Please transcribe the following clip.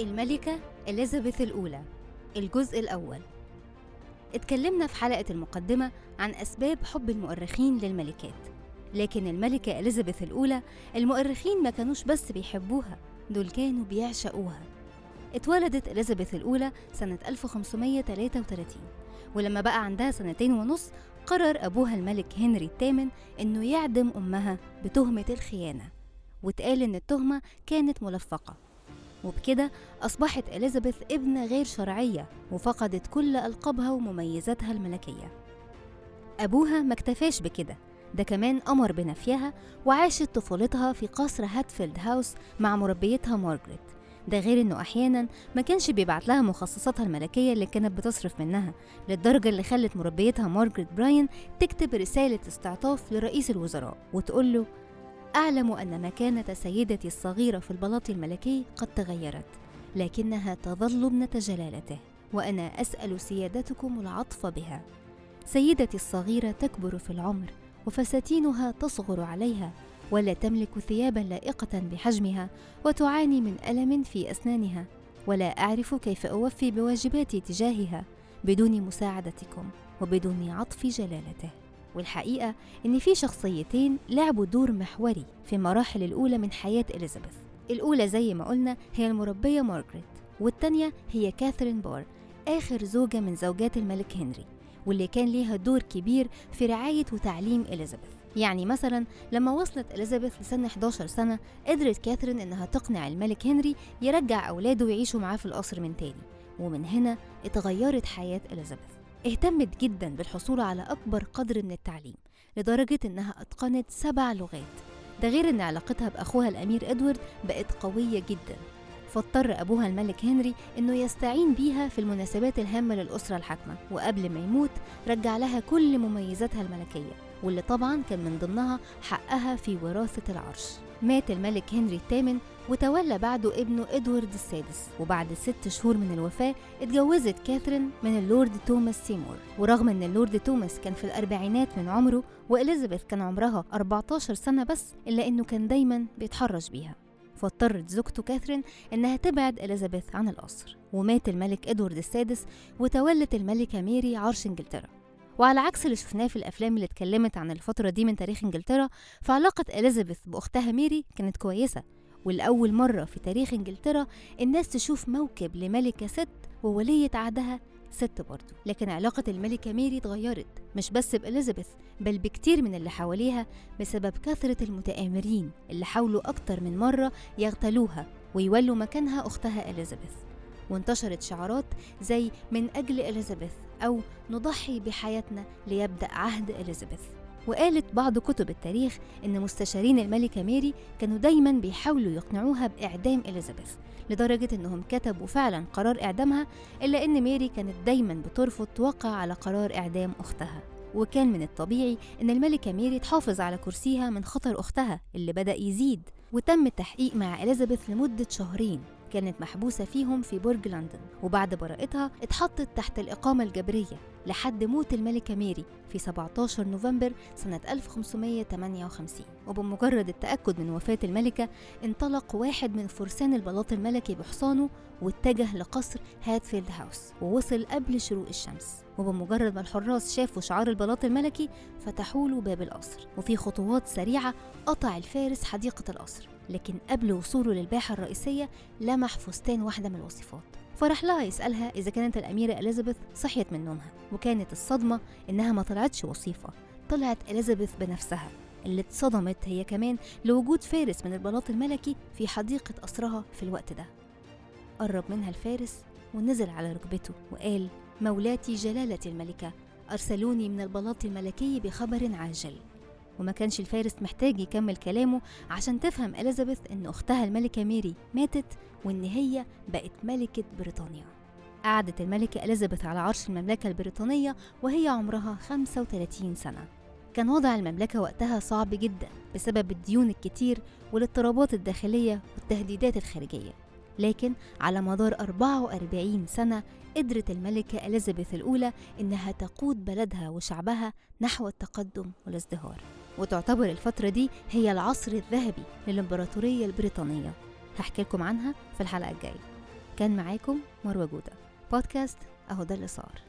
الملكة إليزابيث الأولى الجزء الأول. اتكلمنا في حلقة المقدمة عن أسباب حب المؤرخين للملكات لكن الملكة إليزابيث الأولى المؤرخين ما كانوش بس بيحبوها دول كانوا بيعشقوها. اتولدت إليزابيث الأولى سنة 1533 ولما بقى عندها سنتين ونص قرر أبوها الملك هنري الثامن إنه يعدم أمها بتهمة الخيانة واتقال إن التهمة كانت ملفقة. وبكده أصبحت إليزابيث ابنة غير شرعية وفقدت كل ألقابها ومميزاتها الملكية. أبوها ما اكتفاش بكده ده كمان أمر بنفيها وعاشت طفولتها في قصر هاتفيلد هاوس مع مربيتها مارجريت ده غير إنه أحيانا ما كانش بيبعت لها مخصصاتها الملكية اللي كانت بتصرف منها للدرجة اللي خلت مربيتها مارجريت براين تكتب رسالة استعطاف لرئيس الوزراء وتقول له أعلم أن مكانة سيدتي الصغيرة في البلاط الملكي قد تغيرت لكنها تظل ابنة جلالته وأنا أسأل سيادتكم العطف بها. سيدتي الصغيرة تكبر في العمر وفساتينها تصغر عليها ولا تملك ثيابا لائقة بحجمها وتعاني من ألم في أسنانها ولا أعرف كيف أوفي بواجباتي تجاهها بدون مساعدتكم وبدون عطف جلالته. والحقيقة إن في شخصيتين لعبوا دور محوري في المراحل الأولى من حياة إليزابيث. الأولى زي ما قلنا هي المربية مارغريت والتانية هي كاثرين بار آخر زوجة من زوجات الملك هنري واللي كان ليها دور كبير في رعاية وتعليم إليزابيث. يعني مثلا لما وصلت إليزابيث لسن 11 سنة قدرت كاثرين إنها تقنع الملك هنري يرجع أولاده ويعيشوا معاه في القصر من تاني ومن هنا اتغيرت حياة إليزابيث. اهتمت جدا بالحصول على أكبر قدر من التعليم لدرجة إنها أتقنت سبع لغات. ده غير إن علاقتها بأخوها الأمير إدوارد بقت قوية جدا. فاضطر أبوها الملك هنري إنه يستعين بيها في المناسبات الهامة للأسرة الحاكمة وقبل ما يموت رجع لها كل مميزاتها الملكية واللي طبعا كان من ضمنها حقها في وراثة العرش. مات الملك هنري الثامن وتولى بعده ابنه إدوارد السادس وبعد ست شهور من الوفاة اتجوزت كاثرين من اللورد توماس سيمور. ورغم إن اللورد توماس كان في الأربعينات من عمره وإليزابيث كان عمرها 14 سنة بس إلا إنه كان دايما بيتحرش بيها. فاضطرت زوجته كاثرين إنها تبعد إليزابيث عن القصر. ومات الملك إدوارد السادس وتولت الملكة ميري عرش إنجلترا. وعلى عكس اللي شفناه في الأفلام اللي اتكلمت عن الفترة دي من تاريخ إنجلترا فعلاقة إليزابيث بأختها ميري كانت كويسة. ولاول مرة في تاريخ إنجلترا الناس تشوف موكب لملكة ست وولية عهدها ست برضه لكن علاقة الملكة ميري اتغيرت مش بس بإليزابيث بل بكتير من اللي حواليها بسبب كثرة المتآمرين اللي حاولوا أكتر من مرة يغتالوها ويولوا مكانها أختها إليزابيث. وانتشرت شعارات زي من أجل إليزابيث أو نضحي بحياتنا ليبدأ عهد إليزابيث وقالت بعض كتب التاريخ إن مستشارين الملكة ميري كانوا دايما بيحاولوا يقنعوها بإعدام إليزابيث لدرجة إنهم كتبوا فعلا قرار إعدامها إلا إن ميري كانت دايما بترفض توقع على قرار إعدام أختها. وكان من الطبيعي إن الملكة ميري تحافظ على كرسيها من خطر أختها اللي بدأ يزيد وتم التحقيق مع إليزابيث لمدة شهرين. كانت محبوسة فيهم في برج لندن وبعد براءتها اتحطت تحت الإقامة الجبرية لحد موت الملكة ميري في 17 نوفمبر سنة 1558 وبمجرد التأكد من وفاة الملكة انطلق واحد من فرسان البلاط الملكي بحصانه واتجه لقصر هاتفيلد هاوس ووصل قبل شروق الشمس. وبمجرد ما الحراس شافوا شعار البلاط الملكي فتحوا له باب القصر وفي خطوات سريعة قطع الفارس حديقة القصر. لكن قبل وصوله للباحة الرئيسية لمح فستان واحدة من الوصفات. فراح لها يسألها إذا كانت الأميرة إليزابيث صحيت من نومها وكانت الصدمة إنها ما طلعتش وصيفة طلعت إليزابيث بنفسها اللي اتصدمت هي كمان لوجود فارس من البلاط الملكي في حديقة قصرها في الوقت ده. قرب منها الفارس ونزل على ركبته وقال مولاتي جلالة الملكة أرسلوني من البلاط الملكي بخبر عاجل. وما كانش الفارس محتاج يكمل كلامه عشان تفهم إليزابيث إن أختها الملكة ميري ماتت وإن هي بقت ملكة بريطانيا. قعدت الملكة إليزابيث على عرش المملكة البريطانية وهي عمرها 35 سنة. كان وضع المملكة وقتها صعب جدا بسبب الديون الكتير والاضطرابات الداخلية والتهديدات الخارجية. لكن على مدار 44 سنة قدرت الملكة إليزابيث الأولى إنها تقود بلدها وشعبها نحو التقدم والازدهار. وتعتبر الفترة دي هي العصر الذهبي للإمبراطورية البريطانية. هحكي لكم عنها في الحلقة الجاية. كان معاكم مروة جودة. بودكاست أهو ده اللي صار.